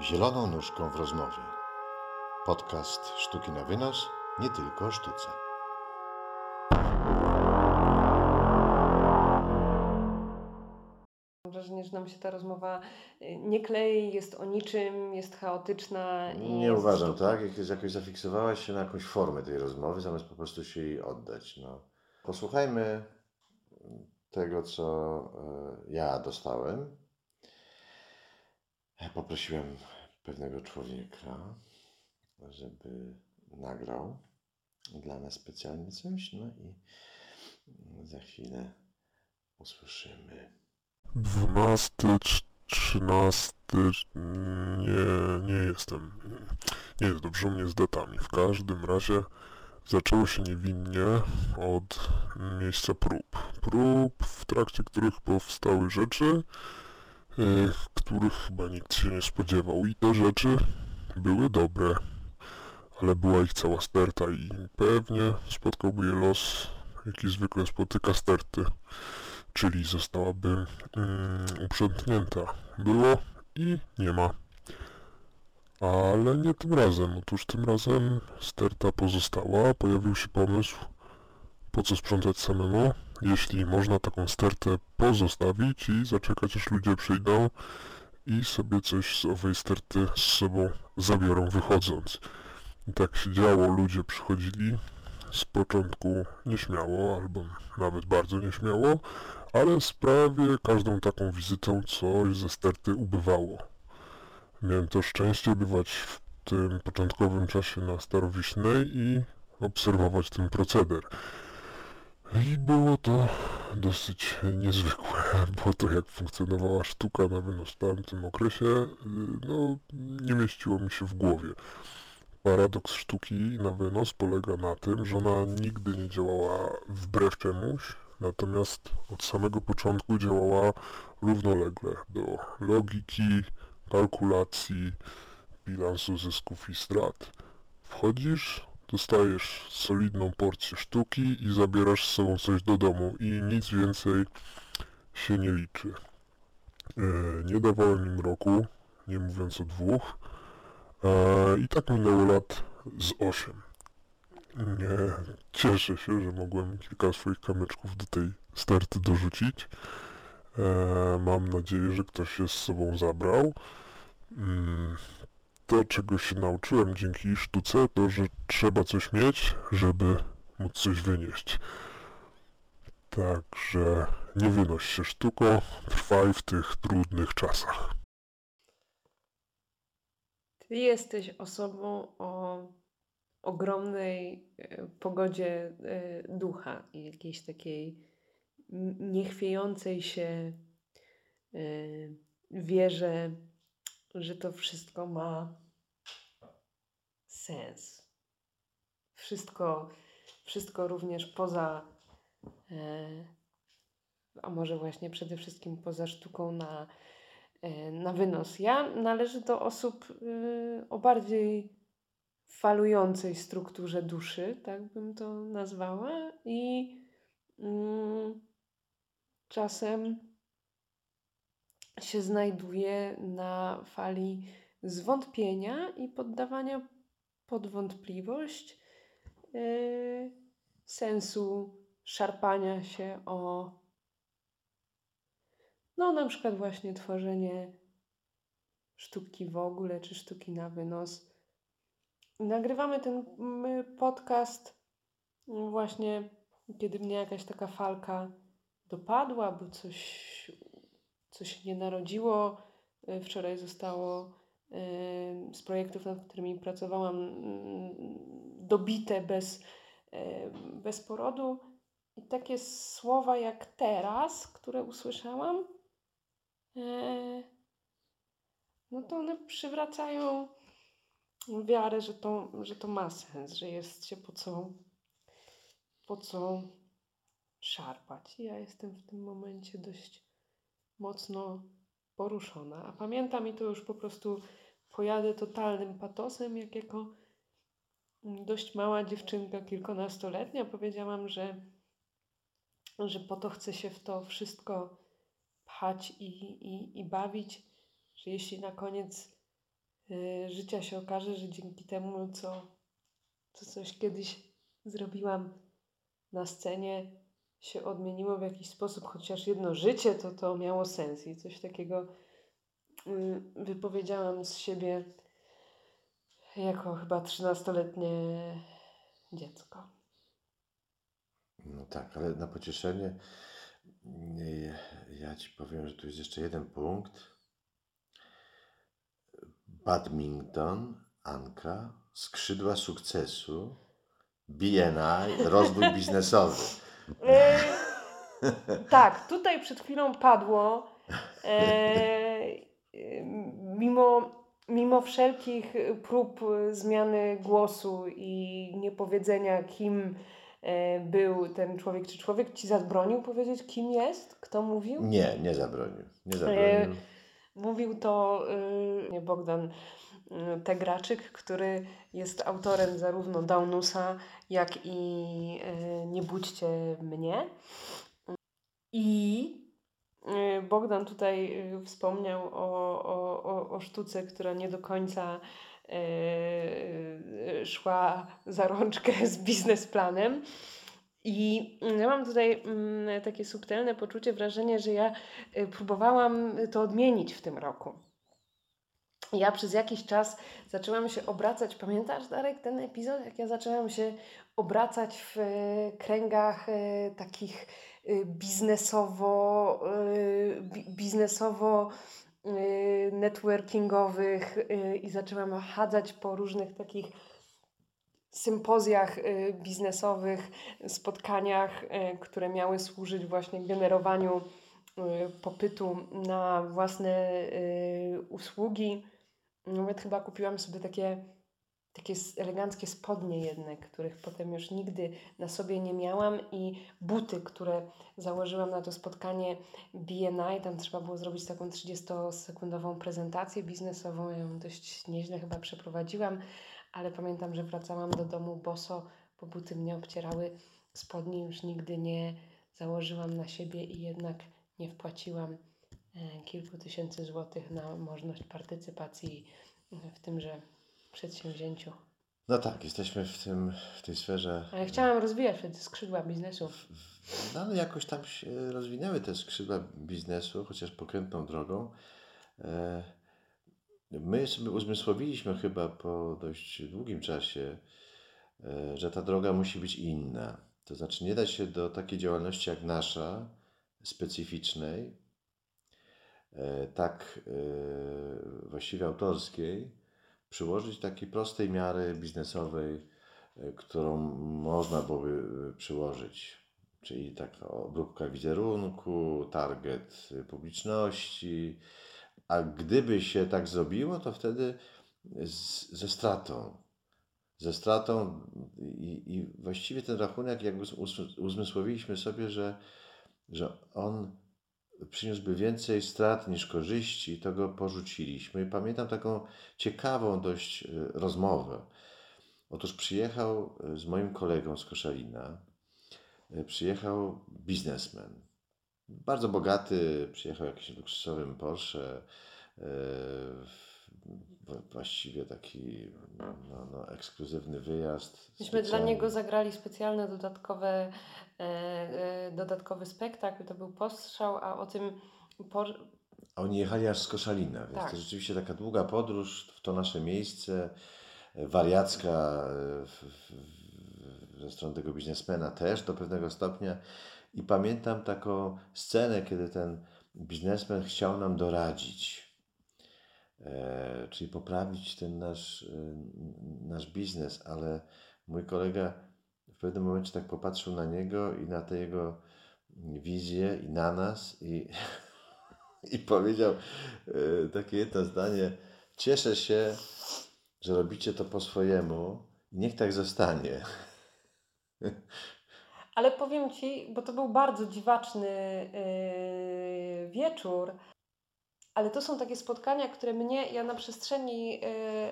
Zieloną nóżką w rozmowie. Podcast Sztuki na wynos, nie tylko o sztuce. Mam wrażenie, że nam się ta rozmowa y, nie klei, jest o niczym, jest chaotyczna. I Nie jest uważam, sztuka. tak? Jak jakoś zafiksowałaś się na jakąś formę tej rozmowy, zamiast po prostu się jej oddać. No. Posłuchajmy tego, co e, ja dostałem. Poprosiłem pewnego człowieka, żeby nagrał dla nas specjalnie coś, no i za chwilę usłyszymy. 12, trz- 13, nie, nie jestem. Nie jest dobrze u mnie z datami. W każdym razie zaczęło się niewinnie od miejsca prób. Prób, w trakcie których powstały rzeczy, których chyba nikt się nie spodziewał. I te rzeczy były dobre, ale była ich cała sterta i pewnie spotkałby je los, jaki zwykle spotyka sterty czyli zostałaby mm, uprzątnięta. Było i nie ma. Ale nie tym razem. Otóż tym razem sterta pozostała, pojawił się pomysł, po co sprzątać samemu, jeśli można taką stertę pozostawić i zaczekać aż ludzie przyjdą i sobie coś z owej sterty z sobą zabiorą wychodząc. I tak się działo, ludzie przychodzili z początku nieśmiało, albo nawet bardzo nieśmiało, ale z prawie każdą taką wizytą coś ze sterty ubywało. Miałem to szczęście bywać w tym początkowym czasie na Starowiśnej i obserwować ten proceder. I było to dosyć niezwykłe, bo to jak funkcjonowała sztuka na wynos w tamtym okresie, no nie mieściło mi się w głowie. Paradoks sztuki na wynos polega na tym, że ona nigdy nie działała wbrew czemuś, natomiast od samego początku działała równolegle do logiki, kalkulacji, bilansu zysków i strat. Wchodzisz, dostajesz solidną porcję sztuki i zabierasz z sobą coś do domu i nic więcej się nie liczy. E, nie dawałem im roku, nie mówiąc o dwóch, e, i tak minęło lat z osiem. Cieszę się, że mogłem kilka swoich kamyczków do tej sterty dorzucić. E, mam nadzieję, że ktoś się z sobą zabrał. To, czego się nauczyłem dzięki sztuce, to, że trzeba coś mieć, żeby móc coś wynieść. Także nie wynoś się sztuko, trwaj w tych trudnych czasach. Ty jesteś osobą o ogromnej e, pogodzie e, ducha i jakiejś takiej niechwiejącej się e, wierze, że to wszystko ma sens. Wszystko, wszystko również poza, e, a może właśnie przede wszystkim poza sztuką na, e, na wynos. Ja należę do osób e, o bardziej falującej strukturze duszy, tak bym to nazwała, i mm, czasem się znajduje na fali zwątpienia i poddawania pod wątpliwość yy, sensu szarpania się o no na przykład właśnie tworzenie sztuki w ogóle, czy sztuki na wynos. Nagrywamy ten podcast właśnie, kiedy mnie jakaś taka falka dopadła, bo coś, coś się nie narodziło. Y, Wczoraj zostało y, z projektów, nad którymi pracowałam, mm, dobite bez, y, bez porodu. I takie słowa jak teraz, które usłyszałam, no to one przywracają wiarę, że to, że to ma sens, że jest się po co, po co szarpać. Ja jestem w tym momencie dość mocno poruszona. A pamiętam i to już po prostu pojadę totalnym patosem, jak jako dość mała dziewczynka, kilkunastoletnia, powiedziałam, że, że po to chcę się w to wszystko pchać i, i, i bawić, że jeśli na koniec y, życia się okaże, że dzięki temu, co, co coś kiedyś zrobiłam na scenie, się odmieniło w jakiś sposób, chociaż jedno życie, to to miało sens i coś takiego y, wypowiedziałam z siebie jako chyba 13-letnie dziecko. No tak, ale na pocieszenie nie, ja ci powiem, że tu jest jeszcze jeden punkt. Badminton, Anka, skrzydła sukcesu, BNI, rozwój biznesowy. E, tak, tutaj przed chwilą padło, e, e, mimo, mimo wszelkich prób zmiany głosu i niepowiedzenia, kim był ten człowiek, czy człowiek ci zabronił powiedzieć, kim jest, kto mówił? Nie, nie zabronił. Nie zabronił. Mówił to y, nie Bogdan y, Tegraczyk, który jest autorem zarówno Daunusa, jak i y, Nie budźcie mnie. I y, Bogdan tutaj wspomniał o, o, o, o sztuce, która nie do końca szła za rączkę z biznesplanem. I ja mam tutaj mm, takie subtelne poczucie, wrażenie, że ja próbowałam to odmienić w tym roku. Ja przez jakiś czas zaczęłam się obracać. Pamiętasz, Darek, ten epizod, jak ja zaczęłam się obracać w e, kręgach e, takich e, biznesowo, bi- biznesowo networkingowych i zaczęłam chadzać po różnych takich sympozjach biznesowych, spotkaniach, które miały służyć właśnie generowaniu popytu na własne usługi. Nawet chyba kupiłam sobie takie, takie eleganckie spodnie jedne, których potem już nigdy na sobie nie miałam i buty, które założyłam na to spotkanie BNI. Tam trzeba było zrobić taką 30-sekundową prezentację biznesową. Ją dość nieźle chyba przeprowadziłam ale pamiętam, że wracałam do domu boso, bo buty mnie obcierały, spodni już nigdy nie założyłam na siebie i jednak nie wpłaciłam kilku tysięcy złotych na możliwość partycypacji w tymże przedsięwzięciu. No tak, jesteśmy w, tym, w tej sferze. Ale chciałam rozwijać wtedy skrzydła biznesu. No ale jakoś tam się rozwinęły te skrzydła biznesu, chociaż pokrętną drogą. E, My sobie uzmysłowiliśmy chyba po dość długim czasie, e, że ta droga musi być inna. To znaczy, nie da się do takiej działalności jak nasza, specyficznej, e, tak e, właściwie autorskiej, przyłożyć takiej prostej miary biznesowej, e, którą można byłoby e, przyłożyć. Czyli taka obróbka wizerunku, target e, publiczności. A gdyby się tak zrobiło, to wtedy z, ze stratą. Ze stratą i, i właściwie ten rachunek, jakby uz- uzmysłowiliśmy sobie, że, że on przyniósłby więcej strat niż korzyści, to go porzuciliśmy. I pamiętam taką ciekawą dość e, rozmowę. Otóż przyjechał e, z moim kolegą z Koszalina, e, przyjechał biznesmen. Bardzo bogaty, przyjechał jakimś luksusowym Porsche, w- właściwie taki no, no, ekskluzywny wyjazd. Myśmy dla specjalny. niego zagrali specjalny dodatkowe, e, e, dodatkowy spektakl, to był postrzał, a o tym po, A Oni jechali aż z Koszalina, więc Tak. to rzeczywiście taka długa podróż w to nasze miejsce, e, wariacka e, w, w, ze strony tego biznesmena też do pewnego stopnia. I pamiętam taką scenę, kiedy ten biznesmen chciał nam doradzić, czyli poprawić ten nasz, e, nasz biznes, ale mój kolega w pewnym momencie tak popatrzył na niego i na tę jego wizję i na nas i i powiedział e, takie jedno zdanie: Cieszę się, że robicie to po swojemu. Niech tak zostanie. Ale powiem Ci, bo to był bardzo dziwaczny yy, wieczór, ale to są takie spotkania, które mnie, ja na przestrzeni yy,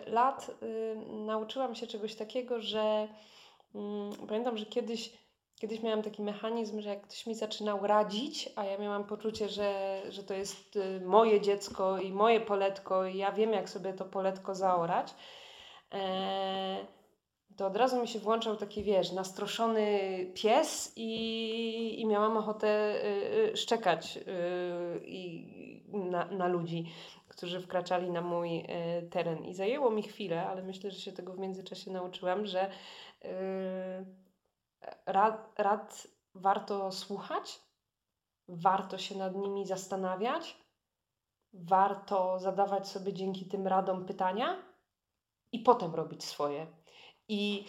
lat yy, nauczyłam się czegoś takiego, że mm, pamiętam, że kiedyś, kiedyś miałam taki mechanizm, że jak ktoś mi zaczynał radzić, a ja miałam poczucie, że, że to jest y, moje dziecko i moje poletko i ja wiem, jak sobie to poletko zaorać, e, to od razu mi się włączał taki, wiesz, nastroszony pies i, i miałam ochotę y, y, szczekać y, i na, na ludzi, którzy wkraczali na mój y, teren. I zajęło mi chwilę, ale myślę, że się tego w międzyczasie nauczyłam, że y, rad, rad warto słuchać, warto się nad nimi zastanawiać, warto zadawać sobie dzięki tym radom pytania i potem robić swoje. I,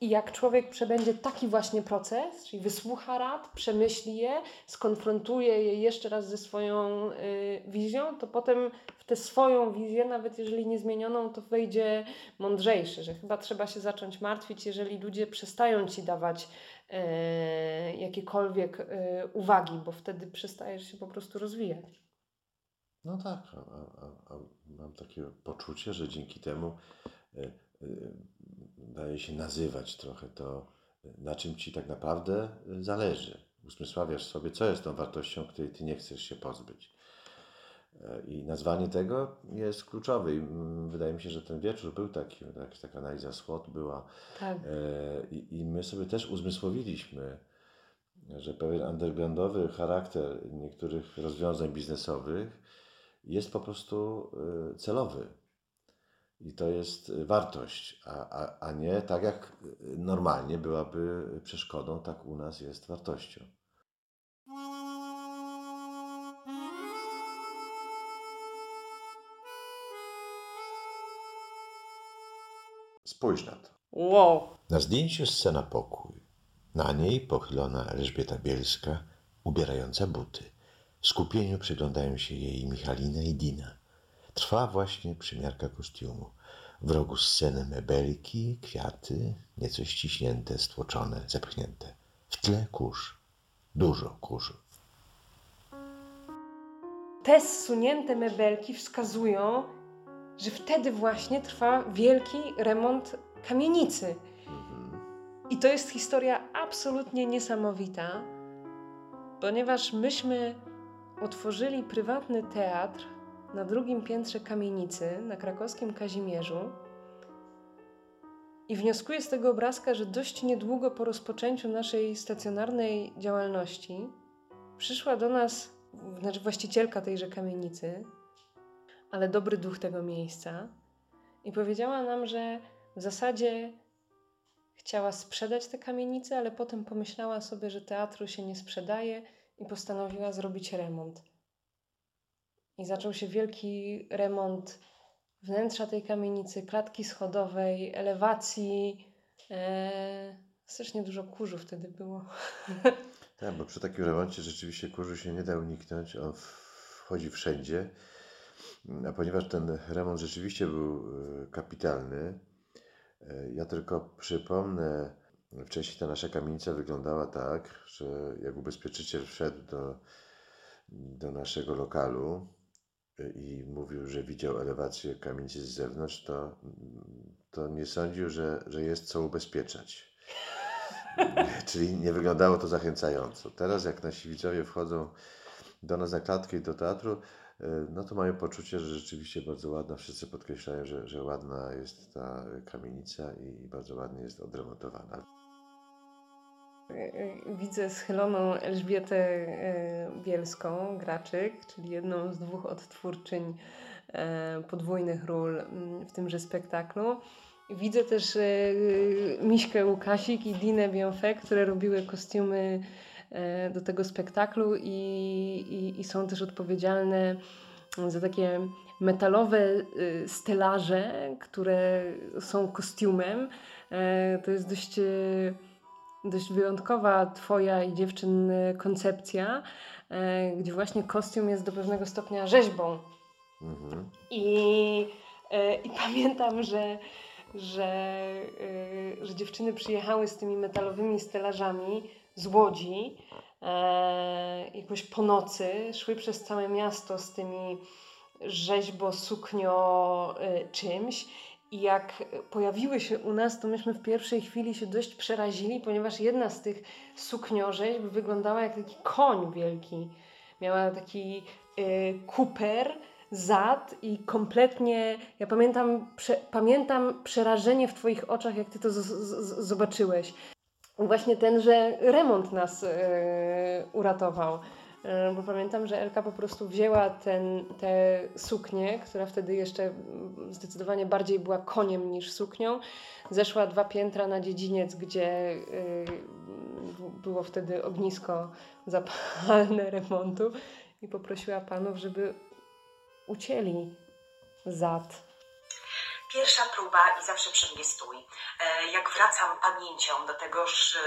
I jak człowiek przebędzie taki właśnie proces, czyli wysłucha rad, przemyśli je, skonfrontuje je jeszcze raz ze swoją y, wizją, to potem w tę swoją wizję, nawet jeżeli niezmienioną, to wejdzie mądrzejszy, że chyba trzeba się zacząć martwić, jeżeli ludzie przestają ci dawać y, jakiekolwiek y, uwagi, bo wtedy przestajesz się po prostu rozwijać. No tak, a, a, a, mam takie poczucie, że dzięki temu y, daje się nazywać trochę to, y, na czym ci tak naprawdę y, zależy. Uzmysławiasz sobie, co jest tą wartością, której ty nie chcesz się pozbyć. E, I nazwanie tego jest kluczowe. I mm, wydaje mi się, że ten wieczór był taki, jakaś taka analiza SWOT była. Tak. E, I, I my sobie też uzmysłowiliśmy, że pewien undergroundowy charakter niektórych rozwiązań biznesowych jest po prostu y, celowy. I to jest y, wartość, a, a, a nie tak jak y, normalnie byłaby przeszkodą, tak u nas jest wartością. Spójrz na to. Wow. Na zdjęciu scena pokój. Na niej pochylona Elżbieta Bielska, ubierająca buty. W skupieniu przyglądają się jej Michalina i Dina. Trwa właśnie przymiarka kostiumu. W rogu sceny mebelki, kwiaty, nieco ściśnięte, stłoczone, zepchnięte. W tle kurz. Dużo kurzu. te zsunięte mebelki wskazują, że wtedy właśnie trwa wielki remont kamienicy. I to jest historia absolutnie niesamowita, ponieważ myśmy otworzyli prywatny teatr na drugim piętrze kamienicy na krakowskim Kazimierzu. I wnioskuję z tego obrazka, że dość niedługo po rozpoczęciu naszej stacjonarnej działalności przyszła do nas, znaczy właścicielka tejże kamienicy, ale dobry duch tego miejsca, i powiedziała nam, że w zasadzie chciała sprzedać tę kamienicę, ale potem pomyślała sobie, że teatru się nie sprzedaje i postanowiła zrobić remont. I zaczął się wielki remont wnętrza tej kamienicy, klatki schodowej, elewacji. Eee, strasznie dużo kurzu wtedy było. Tak, bo przy takim remoncie rzeczywiście kurzu się nie da uniknąć. On wchodzi wszędzie. A ponieważ ten remont rzeczywiście był e, kapitalny, e, ja tylko przypomnę, wcześniej ta nasza kamienica wyglądała tak, że jak ubezpieczyciel wszedł do, do naszego lokalu i mówił, że widział elewację kamienicy z zewnątrz, to, to nie sądził, że, że jest co ubezpieczać. Czyli nie wyglądało to zachęcająco. Teraz, jak nasi widzowie wchodzą do nas na klatkę i do teatru, e, no to mają poczucie, że rzeczywiście bardzo ładna. Wszyscy podkreślają, że, że ładna jest ta kamienica i bardzo ładnie jest odremontowana. Widzę schyloną Elżbietę e, Bielską, Graczyk, czyli jedną z dwóch odtwórczyń podwójnych ról mm, w tymże spektaklu. Widzę też Miśkę Łukasik i Dinę Bionfek, które robiły kostiumy do tego spektaklu i, i, i są też odpowiedzialne za takie metalowe stelaże, które są kostiumem. To jest dość, dość wyjątkowa Twoja i dziewczyn koncepcja, e, gdzie właśnie kostium jest do pewnego stopnia rzeźbą. Mhm. I, e, i pamiętam, że, że, e, że dziewczyny przyjechały z tymi metalowymi stelażami z Łodzi e, jakoś po nocy, szły przez całe miasto z tymi rzeźbo, suknio e, czymś I jak pojawiły się u nas, to myśmy w pierwszej chwili się dość przerazili, ponieważ jedna z tych sukniorzeźb wyglądała jak taki koń wielki. Miała taki y, kuper, zad i kompletnie. Ja pamiętam, prze, pamiętam przerażenie w Twoich oczach, jak Ty to z, z, zobaczyłeś. Właśnie ten, że remont nas y, uratował. Y, Bo pamiętam, że Elka po prostu wzięła ten, tę suknię, która wtedy jeszcze zdecydowanie bardziej była koniem niż suknią. Zeszła dwa piętra na dziedziniec, gdzie y, było wtedy ognisko zapalne remontu i poprosiła panów, żeby ucięli zad. Pierwsza próba i zawsze przy mnie stój. E, Jak wracam pamięcią do tegoż e,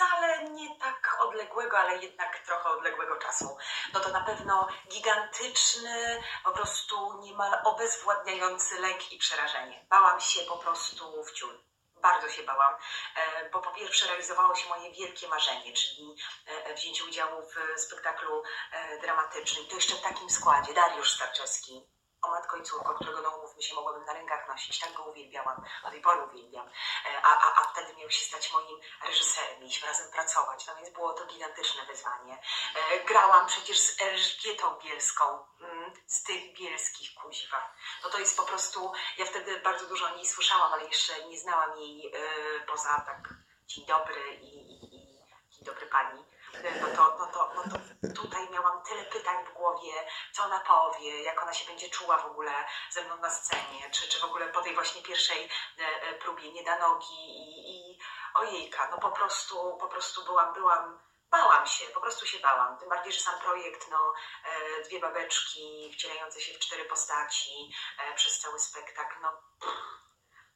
wcale nie tak odległego, ale jednak trochę odległego czasu, no to na pewno gigantyczny, po prostu niemal obezwładniający lęk i przerażenie. Bałam się po prostu w ciul. Bardzo się bałam, e, bo po pierwsze realizowało się moje wielkie marzenie, czyli e, wzięcie udziału w spektaklu e, dramatycznym. To jeszcze w takim składzie. Dariusz Starczewski, o matko i córko, którego no umówmy się, mogłabym na rękach nosić, tak go uwielbiałam, do tej pory uwielbiam, E, a, a, a wtedy miał się stać moim reżyserem, mieliśmy razem pracować, no więc było to gigantyczne wyzwanie. E, Grałam przecież z Elżbietą Bielską, mm, z tych bielskich kuziwa. No to jest po prostu, ja wtedy bardzo dużo o niej słyszałam, ale jeszcze nie znałam jej e, poza tak dzień dobry i, i, i dzień dobry pani. No to, no, to, no to tutaj miałam tyle pytań w głowie, co ona powie, jak ona się będzie czuła w ogóle ze mną na scenie, czy, czy w ogóle po tej właśnie pierwszej e, e, próbie nie da nogi i, i ojejka, no po prostu, po prostu byłam, byłam, bałam się, po prostu się bałam. Tym bardziej, że sam projekt, no e, dwie babeczki wcielające się w cztery postaci przez cały spektakl, no pff,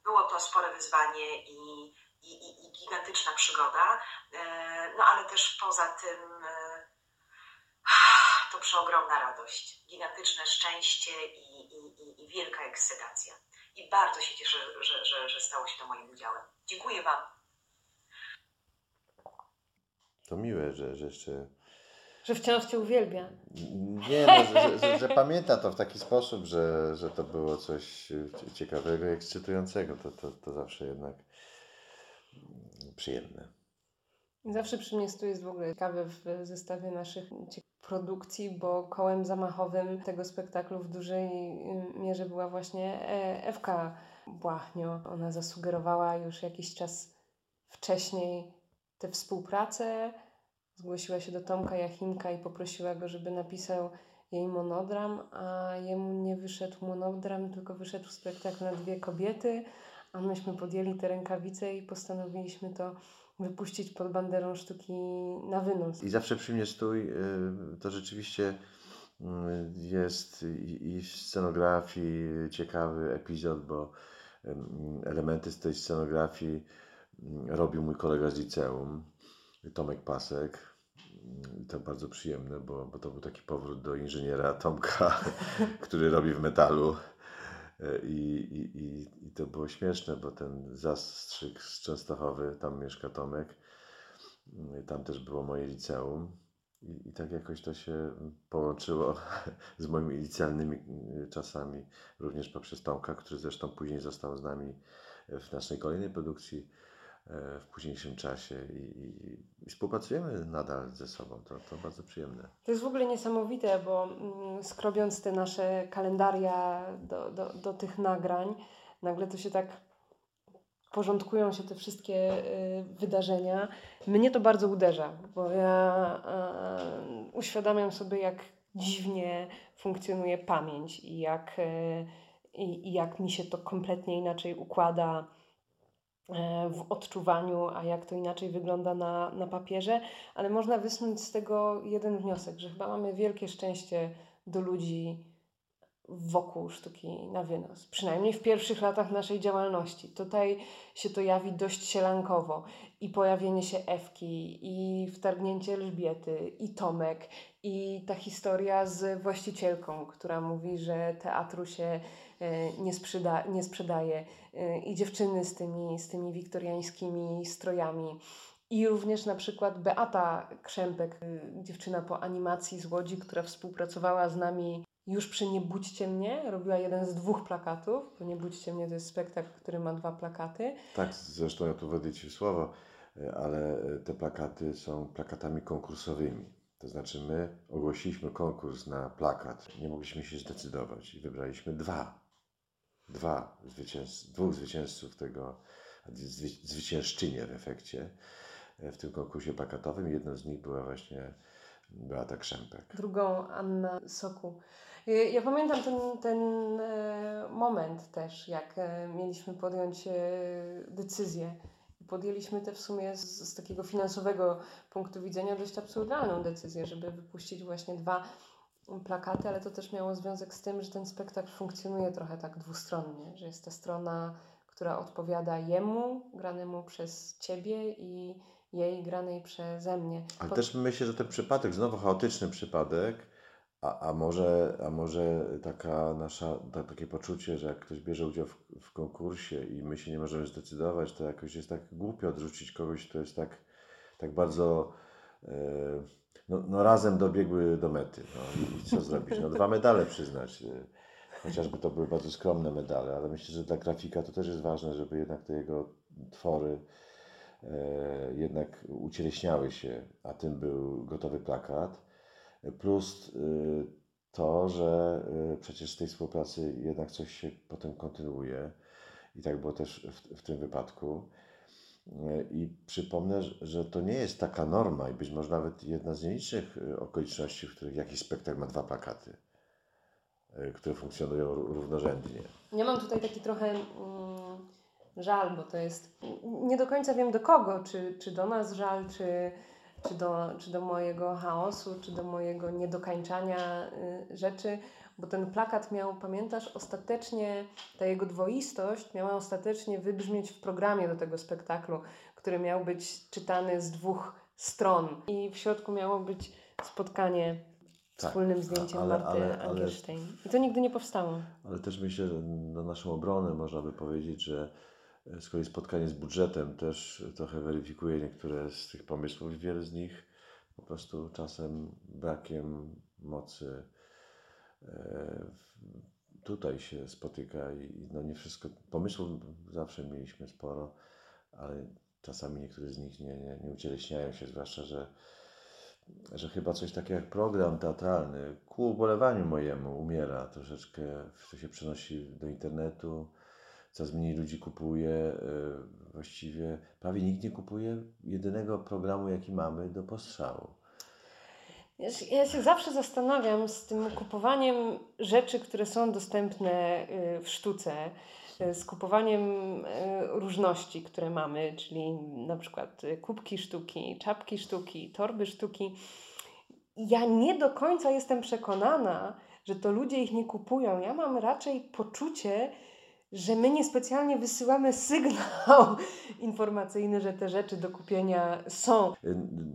było to spore wyzwanie i, i, i, i gigantyczna przygoda, e, no ale też poza tym e, to przeogromna radość, gigantyczne szczęście i, i, i, i wielka ekscytacja. I bardzo się cieszę, że, że, że stało się to moim udziałem. Dziękuję Wam. To miłe, że, że jeszcze. Że wciąż Cię uwielbia. Nie, no, że, że, że pamięta to w taki sposób, że, że to było coś ciekawego i ekscytującego. To, to, to zawsze jednak przyjemne. Zawsze przy mnie stół jest w ogóle ciekawy w zestawie naszych produkcji, bo kołem zamachowym tego spektaklu w dużej y, mierze była właśnie e, Ewka Błachnio. Ona zasugerowała już jakiś czas wcześniej tę współpracę. Zgłosiła się do Tomka Jachimka i poprosiła go, żeby napisał jej monodram, a jemu nie wyszedł monodram, tylko wyszedł spektakl na dwie kobiety. A myśmy podjęli te rękawice i postanowiliśmy to wypuścić pod banderą sztuki na wynos. I zawsze przy mnie stój, y, to rzeczywiście y, jest i, w scenografii ciekawy epizod, bo elementy z tej scenografii ym, robił mój kolega z liceum, Tomek Pasek. I to bardzo przyjemne, bo, bo to był taki powrót do inżyniera Tomka, który robi w metalu. E, I, i, i, to było śmieszne, bo ten zastrzyk z Częstochowy, tam mieszka Tomek. Mm, Tam też było moje liceum. I, I tak jakoś to się połączyło z moimi licealnymi y, czasami, również poprzez Tomka, który zresztą później został z nami w naszej kolejnej produkcji w późniejszym czasie i, i, i współpracujemy nadal ze sobą. To, to bardzo przyjemne. To jest w ogóle niesamowite, bo mm, skrobiąc te nasze kalendaria do, do, do tych nagrań, nagle to się tak porządkują się te wszystkie y, wydarzenia. Mnie to bardzo uderza, bo ja y, uświadamiam sobie, jak dziwnie funkcjonuje pamięć i jak, i, i jak mi się to kompletnie inaczej układa e, w odczuwaniu, a jak to inaczej wygląda na, na papierze, ale można wysnuć z tego jeden wniosek, że chyba mamy wielkie szczęście do ludzi wokół sztuki na wynos. Przynajmniej w pierwszych latach naszej działalności. Tutaj się to jawi dość sielankowo. I pojawienie się Ewki, i wtargnięcie Elżbiety, i Tomek, i ta historia z właścicielką, która mówi, że teatru się e, nie, sprzeda, nie sprzedaje, e, i dziewczyny z tymi, z tymi wiktoriańskimi strojami. I również na przykład Beata Krzępek, y, dziewczyna po animacji z Łodzi, która współpracowała z nami już przy Nie budźcie mnie robiła jeden z dwóch plakatów, bo Nie budźcie mnie to jest spektakl, który ma dwa plakaty. Tak, zresztą ja tu wejdę Ci w słowo, e, ale e, te plakaty są plakatami konkursowymi. To znaczy my ogłosiliśmy konkurs na plakat, nie mogliśmy się zdecydować i wybraliśmy dwa. Dwa zwycięz, dwóch zwycięzców tego, zwy, zwyciężczynie w efekcie e, w tym konkursie plakatowym. Jedną z nich była właśnie Beata Krzępek. drugą Anna Soku. Ja pamiętam ten, ten e, moment też, jak mieliśmy podjąć decyzję. Podjęliśmy tę w sumie z, z takiego finansowego punktu widzenia dość absurdalną decyzję, żeby wypuścić właśnie dwa plakaty, ale to też miało związek z tym, że ten spektakl funkcjonuje trochę tak dwustronnie, że jest ta strona, która odpowiada jemu, granemu przez ciebie i jej granej przeze mnie. Ale też myślę, że ten przypadek, znowu chaotyczny przypadek, a, a, może, a może taka nasza, ta, takie poczucie, że jak ktoś bierze udział w, w konkursie i my się nie możemy zdecydować, to jakoś jest tak głupio odrzucić kogoś, kto jest tak, tak bardzo e, no, no razem dobiegły do mety. No, i, co zrobić? No, dwa medale przyznać. e, Chociażby to były bardzo skromne medale, ale myślę, że dla grafika to też jest ważne, żeby jednak te jego twory e, jednak ucieleśniały się, a tym był gotowy plakat. Plus y, to, że y, przecież z tej współpracy jednak coś się potem kontynuuje i tak było też w, w tym wypadku. Y, I przypomnę, że- to nie jest taka norma i być może nawet jedna z nielicznych okoliczności, w których jakiś spektakl ma dwa plakaty, które funkcjonują ró- równorzędnie. Ja mam tutaj taki trochę mm, żal, bo to jest. Nie do końca wiem do kogo, czy, czy do nas żal, czy, czy, do, czy do mojego chaosu, czy do mojego niedokańczania y, rzeczy, bo ten plakat miał, pamiętasz, ostatecznie, ta jego dwoistość miała ostatecznie wybrzmieć w programie do tego spektaklu, który miał być czytany z dwóch stron. I w środku miało być spotkanie Tak, wspólnym zdjęciem ale- Marty ale- ale-. I to nigdy nie powstało. Ale też myślę, że na naszą obronę można by powiedzieć, że z kolei spotkanie z budżetem też trochę weryfikuje niektóre z tych pomysłów. Wiele z nich po prostu czasem brakiem mocy e, tutaj się spotyka i no nie wszystko, pomysłów zawsze mieliśmy sporo, ale czasami niektóre z nich nie, nie, nie ucieleśniają się, zwłaszcza, że że chyba coś takiego jak program teatralny ku ubolewaniu mojemu umiera troszeczkę, to się przenosi do internetu, coraz mniej ludzi kupuje, e, właściwie prawie nikt nie kupuje jedynego programu, jaki mamy do postrzału. Ja się, zawsze zastanawiam z tym kupowaniem rzeczy, które są dostępne y, w sztuce, y, z kupowaniem różności, które mamy, czyli na przykład kubki sztuki, czapki sztuki, torby sztuki. Ja nie do końca jestem przekonana, że to ludzie ich nie kupują. Ja mam raczej poczucie, że my niespecjalnie wysyłamy sygnał informacyjny, że te rzeczy do kupienia są.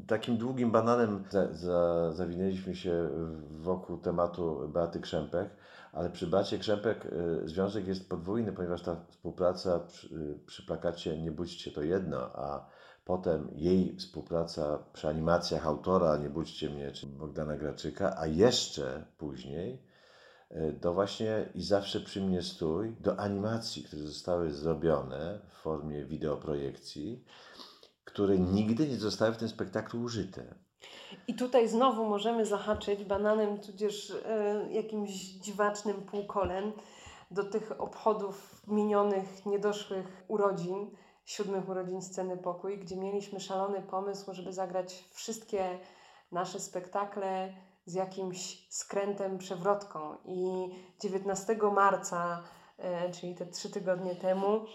Takim długim bananem za, za, zawinęliśmy się wokół tematu Beaty Krzępek, ale przy Beacie Krzępek y, związek jest podwójny, ponieważ ta współpraca przy, y, przy plakacie Nie budźcie to jedno, a potem jej współpraca przy animacjach autora Nie budźcie mnie, czy Bogdana Graczyka, a jeszcze później do właśnie i zawsze przy mnie stój, do animacji, które zostały zrobione w formie wideoprojekcji, które nigdy nie zostały w tym spektaklu użyte. I tutaj znowu możemy zahaczyć bananem, tudzież e, jakimś dziwacznym półkolem do tych obchodów minionych, niedoszłych urodzin, siódmych urodzin Sceny Pokój, gdzie mieliśmy szalony pomysł, żeby zagrać wszystkie nasze spektakle z jakimś skrętem, przewrotką. I 19 marca, e, czyli te trzy tygodnie temu,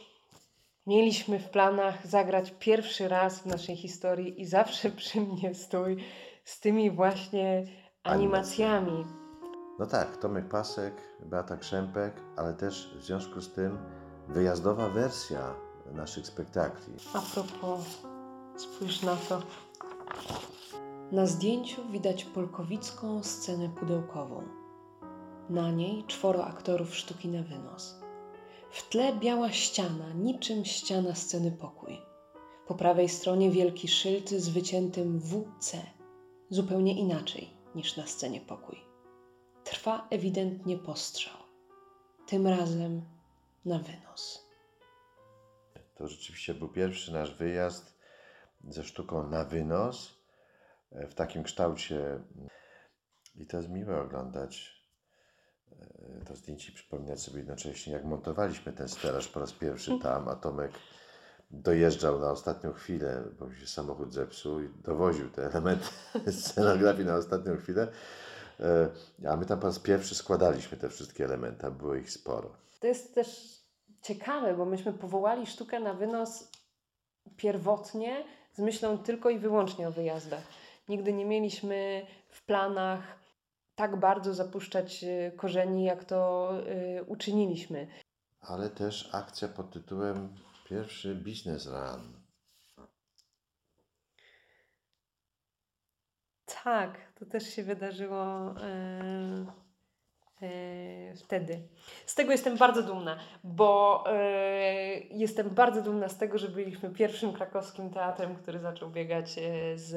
mieliśmy w planach zagrać pierwszy raz w naszej historii i zawsze przy mnie stój z tymi właśnie animacjami. No tak, Tomek Pasek, Beata Krzępek, ale też w związku z tym wyjazdowa wersja naszych spektakli. A propos, spójrz na to. Na zdjęciu widać polkowicką scenę pudełkową. Na niej czworo aktorów sztuki na wynos. W tle biała ściana, niczym ściana sceny pokój. Po prawej stronie wielki szyld z wyciętym WC, zupełnie inaczej niż na scenie pokój. trwa ewidentnie postrzał. Tym razem na wynos. To rzeczywiście był pierwszy nasz wyjazd ze sztuką na wynos w takim kształcie. I to jest miłe oglądać e, to zdjęcie i przypominać sobie jednocześnie, jak montowaliśmy ten stelaż po raz pierwszy tam, a Tomek dojeżdżał na ostatnią chwilę, bo się samochód zepsuł i dowoził te elementy scenografii na ostatnią chwilę. E, A my tam po raz pierwszy składaliśmy te wszystkie elementy, a było ich sporo. To jest też ciekawe, bo myśmy powołali sztukę na wynos pierwotnie z myślą tylko i wyłącznie o wyjazdach. Nigdy nie mieliśmy w planach tak bardzo zapuszczać y, korzeni, jak to y, uczyniliśmy. ale też akcja pod tytułem Pierwszy Biznes Run. Tak, to też się wydarzyło e, wtedy. Z tego jestem bardzo dumna, bo e, jestem bardzo dumna z tego, że byliśmy pierwszym krakowskim teatrem, który zaczął biegać e, z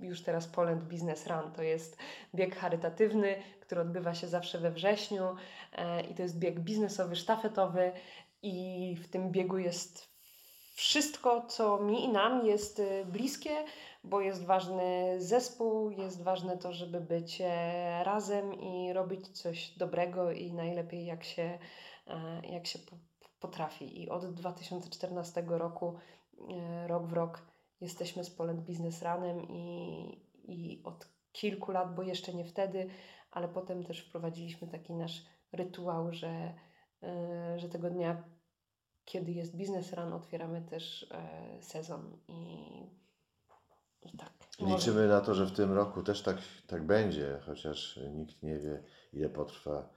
już teraz Poland Business Run. To jest bieg charytatywny, który odbywa się zawsze we wrześniu e, i to jest bieg biznesowy, sztafetowy i w tym biegu jest wszystko, co mi i nam jest e, bliskie, bo jest ważny zespół, jest ważne to, żeby być e, razem i robić coś dobrego i najlepiej jak się, e, jak się po- potrafi. I od 2014 roku, e, rok w rok, jesteśmy z Poland Business Runem i, i od kilku lat, bo jeszcze nie wtedy, ale potem też wprowadziliśmy taki nasz rytuał, że, że tego dnia, kiedy jest Business Run, otwieramy też e, sezon i, i tak. Może- Liczymy na to, że w tym roku też tak, tak będzie, chociaż nikt nie wie, ile potrwa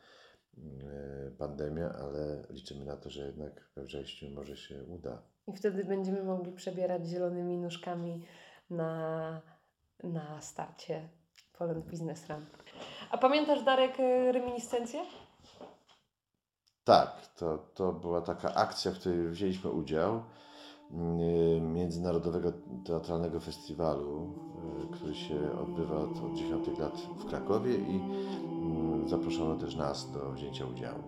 mm, pandemia, ale liczymy na to, że jednak we wrześniu może się uda. I wtedy będziemy mogli przebierać zielonymi nóżkami na, na starcie Poland Business Run. A pamiętasz, Darek, e, reminiscencję? Tak, to, to była taka akcja, w której wzięliśmy udział mm, Międzynarodowego Teatralnego Festiwalu, y, który się odbywa od, od 10 lat w Krakowie i mm, zaproszono też nas do wzięcia udziału.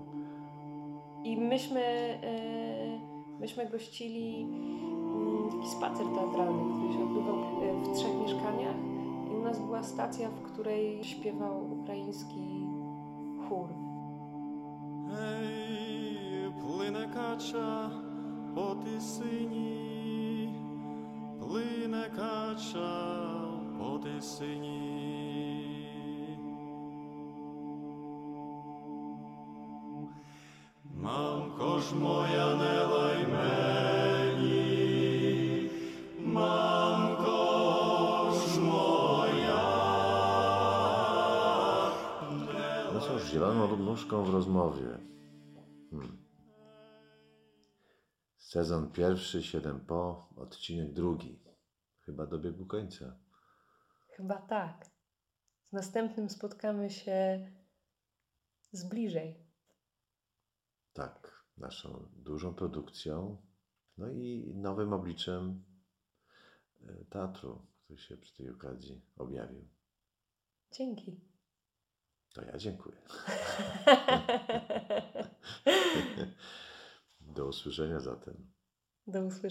I myśmy, e, myśmy gościli mm, taki spacer teatralny, który się odbywał e, w trzech mieszkaniach. I u nas była stacja, w której śpiewał ukraiński chór. Ей, плине кача по тисині, плине кача по тисині. Мамко ж моя nóżką w rozmowie. Hmm. Sezon pierwszy, 7 po, odcinek drugi. Chyba dobiegł końca. Chyba tak. Z następnym spotkamy się z bliżej. Tak, naszą dużą produkcją, no i nowym obliczem e, teatru, który się przy tej okazji objawił. Dzięki. To ja dziękuję. Do usłyszenia zatem. Do usłyszenia.